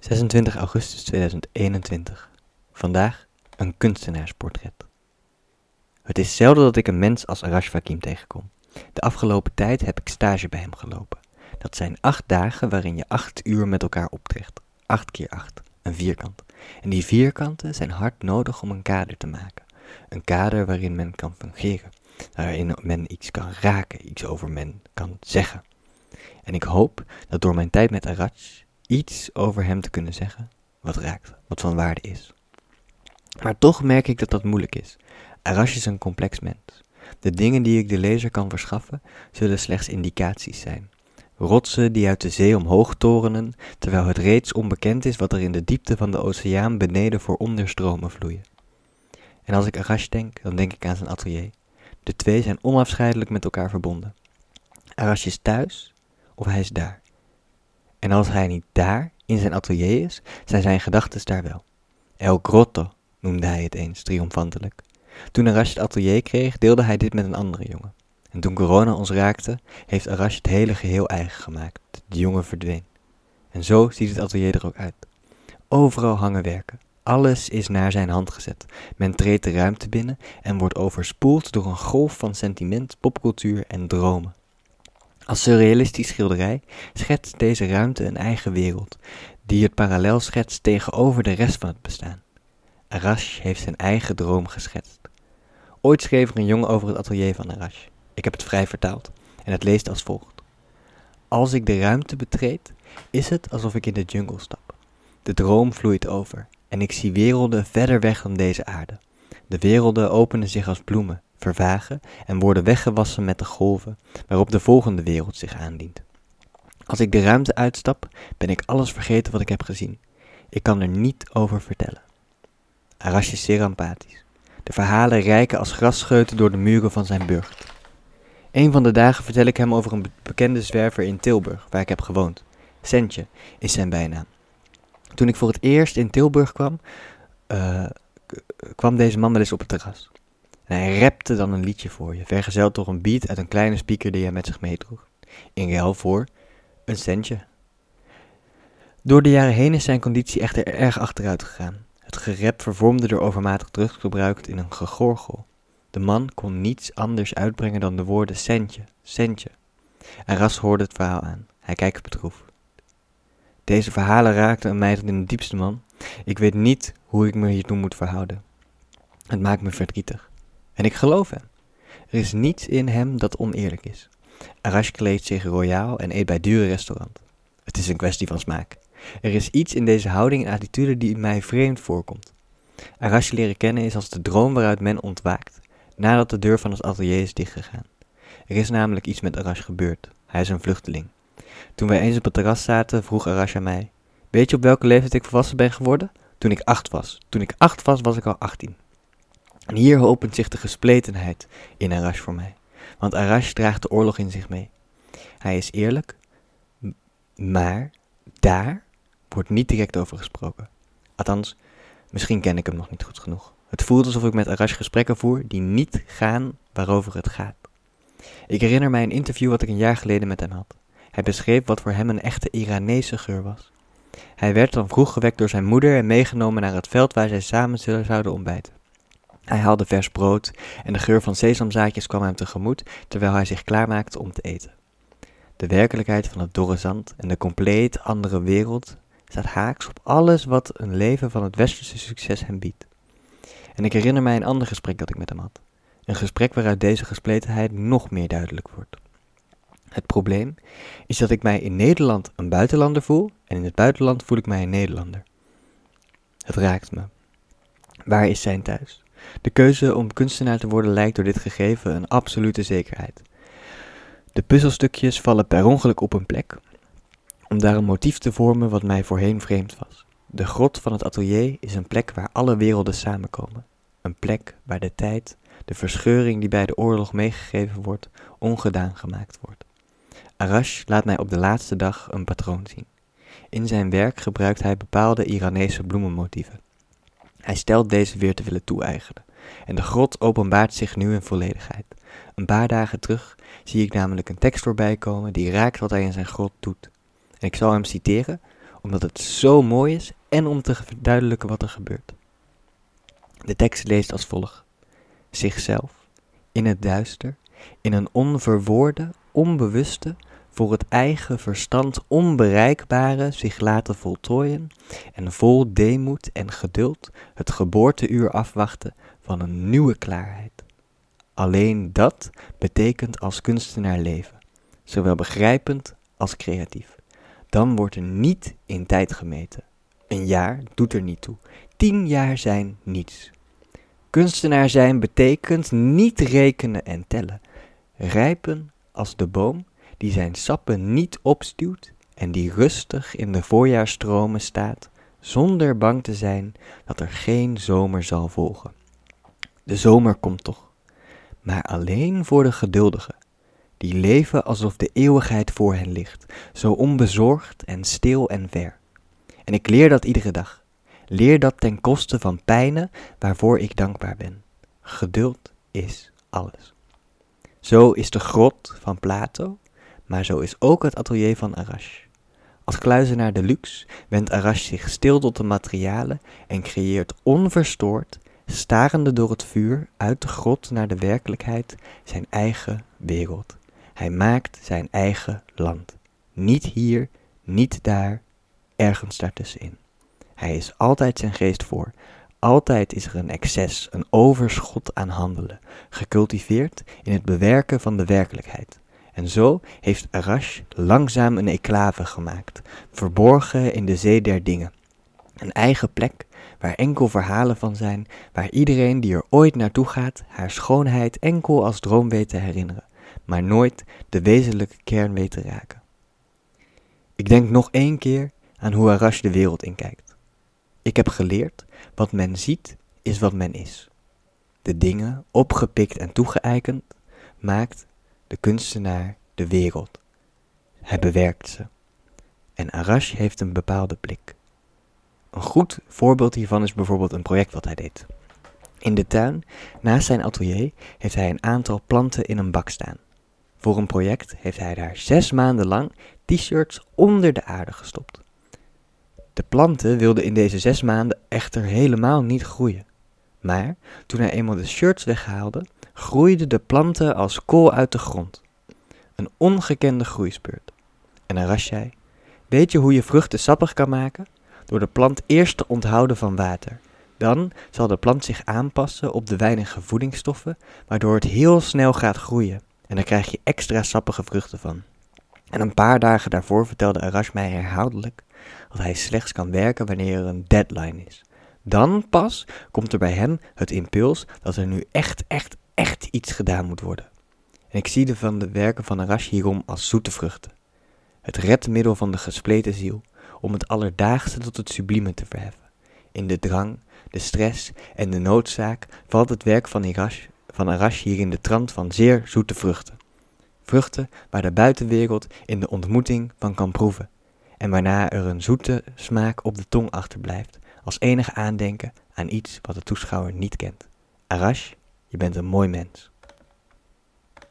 26 augustus 2021. Vandaag een kunstenaarsportret. Het is zelden dat ik een mens als Arash Fakim tegenkom. De afgelopen tijd heb ik stage bij hem gelopen. Dat zijn acht dagen waarin je acht uur met elkaar optrekt. Acht keer acht, een vierkant. En die vierkanten zijn hard nodig om een kader te maken. Een kader waarin men kan fungeren. Waarin men iets kan raken, iets over men kan zeggen. En ik hoop dat door mijn tijd met Arash iets over hem te kunnen zeggen wat raakt, wat van waarde is. Maar toch merk ik dat dat moeilijk is. Arash is een complex mens. De dingen die ik de lezer kan verschaffen, zullen slechts indicaties zijn. Rotsen die uit de zee omhoog torenen, terwijl het reeds onbekend is wat er in de diepte van de oceaan beneden voor onderstromen vloeien. En als ik Arash denk, dan denk ik aan zijn atelier. De twee zijn onafscheidelijk met elkaar verbonden. Arash is thuis of hij is daar. En als hij niet daar, in zijn atelier is, zijn zijn gedachten daar wel. El Grotto noemde hij het eens triomfantelijk. Toen Arash het atelier kreeg, deelde hij dit met een andere jongen. En toen corona ons raakte, heeft Arash het hele geheel eigen gemaakt. De jongen verdween. En zo ziet het atelier er ook uit. Overal hangen werken. Alles is naar zijn hand gezet. Men treedt de ruimte binnen en wordt overspoeld door een golf van sentiment, popcultuur en dromen. Als surrealistisch schilderij schetst deze ruimte een eigen wereld, die het parallel schetst tegenover de rest van het bestaan. Arash heeft zijn eigen droom geschetst. Ooit schreef er een jongen over het atelier van Arash. Ik heb het vrij vertaald en het leest als volgt. Als ik de ruimte betreed, is het alsof ik in de jungle stap. De droom vloeit over en ik zie werelden verder weg dan deze aarde. De werelden openen zich als bloemen, vervagen en worden weggewassen met de golven waarop de volgende wereld zich aandient. Als ik de ruimte uitstap, ben ik alles vergeten wat ik heb gezien. Ik kan er niet over vertellen. Zeer empathisch. De verhalen rijken als grasscheuten door de muren van zijn burcht. Een van de dagen vertel ik hem over een bekende zwerver in Tilburg, waar ik heb gewoond. Sentje is zijn bijnaam. Toen ik voor het eerst in Tilburg kwam, uh, kwam deze man wel eens op het terras. En hij repte dan een liedje voor je, vergezeld door een beat uit een kleine speaker die hij met zich meedroeg. In ruil voor een centje. Door de jaren heen is zijn conditie echter erg achteruit gegaan. Het gerep vervormde door overmatig drugsgebruik in een gegorgel. De man kon niets anders uitbrengen dan de woorden centje, centje. En Ras hoorde het verhaal aan. Hij kijkt bedroefd. Deze verhalen raakten mij tot in de diepste man. Ik weet niet hoe ik me hiertoe moet verhouden. Het maakt me verdrietig. En ik geloof hem. Er is niets in hem dat oneerlijk is. Arash kleedt zich royaal en eet bij dure restaurants. Het is een kwestie van smaak. Er is iets in deze houding en attitude die mij vreemd voorkomt. Arash leren kennen is als de droom waaruit men ontwaakt, nadat de deur van het atelier is dichtgegaan. Er is namelijk iets met Arash gebeurd. Hij is een vluchteling. Toen wij eens op het terras zaten, vroeg Arash aan mij: Weet je op welke leeftijd ik volwassen ben geworden? Toen ik acht was. Toen ik acht was, was ik al achttien. En hier opent zich de gespletenheid in Arash voor mij. Want Arash draagt de oorlog in zich mee. Hij is eerlijk, maar daar wordt niet direct over gesproken. Althans, misschien ken ik hem nog niet goed genoeg. Het voelt alsof ik met Arash gesprekken voer die niet gaan waarover het gaat. Ik herinner mij een interview wat ik een jaar geleden met hem had. Hij beschreef wat voor hem een echte Iranese geur was. Hij werd dan vroeg gewekt door zijn moeder en meegenomen naar het veld waar zij samen zouden ontbijten. Hij haalde vers brood en de geur van sesamzaadjes kwam hem tegemoet terwijl hij zich klaarmaakte om te eten. De werkelijkheid van het dorre zand en de compleet andere wereld staat haaks op alles wat een leven van het westerse succes hem biedt. En ik herinner mij een ander gesprek dat ik met hem had. Een gesprek waaruit deze gespletenheid nog meer duidelijk wordt. Het probleem is dat ik mij in Nederland een buitenlander voel en in het buitenland voel ik mij een Nederlander. Het raakt me. Waar is zijn thuis? De keuze om kunstenaar te worden lijkt door dit gegeven een absolute zekerheid. De puzzelstukjes vallen per ongeluk op een plek, om daar een motief te vormen wat mij voorheen vreemd was. De grot van het atelier is een plek waar alle werelden samenkomen. Een plek waar de tijd, de verscheuring die bij de oorlog meegegeven wordt, ongedaan gemaakt wordt. Arash laat mij op de laatste dag een patroon zien. In zijn werk gebruikt hij bepaalde Iranese bloemenmotieven. Hij stelt deze weer te willen toe-eigenen. En de grot openbaart zich nu in volledigheid. Een paar dagen terug zie ik namelijk een tekst voorbij komen die raakt wat hij in zijn grot doet. En ik zal hem citeren, omdat het zo mooi is en om te verduidelijken wat er gebeurt. De tekst leest als volgt: Zichzelf, in het duister, in een onverwoorde, onbewuste, voor het eigen verstand onbereikbare zich laten voltooien en vol deemoed en geduld het geboorteuur afwachten van een nieuwe klaarheid. Alleen dat betekent als kunstenaar leven, zowel begrijpend als creatief. Dan wordt er niet in tijd gemeten. Een jaar doet er niet toe. Tien jaar zijn niets. Kunstenaar zijn betekent niet rekenen en tellen. Rijpen als de boom die zijn sappen niet opstuwt en die rustig in de voorjaarstromen staat, zonder bang te zijn dat er geen zomer zal volgen. De zomer komt toch, maar alleen voor de geduldigen, die leven alsof de eeuwigheid voor hen ligt, zo onbezorgd en stil en ver. En ik leer dat iedere dag. Leer dat ten koste van pijnen waarvoor ik dankbaar ben. Geduld is alles. Zo is de grot van Plato maar zo is ook het atelier van Arash. Als kluizenaar de luxe wendt Arash zich stil tot de materialen en creëert onverstoord, starende door het vuur uit de grot naar de werkelijkheid, zijn eigen wereld. Hij maakt zijn eigen land. Niet hier, niet daar, ergens daartussenin. Hij is altijd zijn geest voor. Altijd is er een excess, een overschot aan handelen, gecultiveerd in het bewerken van de werkelijkheid. En zo heeft Arash langzaam een enclave gemaakt, verborgen in de zee der dingen. Een eigen plek waar enkel verhalen van zijn, waar iedereen die er ooit naartoe gaat haar schoonheid enkel als droom weet te herinneren, maar nooit de wezenlijke kern weet te raken. Ik denk nog één keer aan hoe Arash de wereld inkijkt. Ik heb geleerd, wat men ziet is wat men is. De dingen, opgepikt en toegeëikend, maakt de kunstenaar, de wereld. Hij bewerkt ze. En Arash heeft een bepaalde blik. Een goed voorbeeld hiervan is bijvoorbeeld een project wat hij deed. In de tuin, naast zijn atelier, heeft hij een aantal planten in een bak staan. Voor een project heeft hij daar zes maanden lang t-shirts onder de aarde gestopt. De planten wilden in deze zes maanden echter helemaal niet groeien. Maar toen hij eenmaal de shirts weghaalde, groeiden de planten als kool uit de grond. Een ongekende groeispeurt. En Arash zei, weet je hoe je vruchten sappig kan maken? Door de plant eerst te onthouden van water. Dan zal de plant zich aanpassen op de weinige voedingsstoffen, waardoor het heel snel gaat groeien. En dan krijg je extra sappige vruchten van. En een paar dagen daarvoor vertelde Arash mij herhaaldelijk dat hij slechts kan werken wanneer er een deadline is. Dan pas komt er bij hem het impuls dat er nu echt, echt, echt iets gedaan moet worden. En ik zie de van de werken van Arash hierom als zoete vruchten. Het redmiddel van de gespleten ziel, om het alledaagse tot het sublieme te verheffen. In de drang, de stress en de noodzaak valt het werk van, Arash, van Arash hier in de trant van zeer zoete vruchten. Vruchten waar de buitenwereld in de ontmoeting van kan proeven, en waarna er een zoete smaak op de tong achterblijft, als enige aandenken aan iets wat de toeschouwer niet kent. Arash je bent een mooi mens.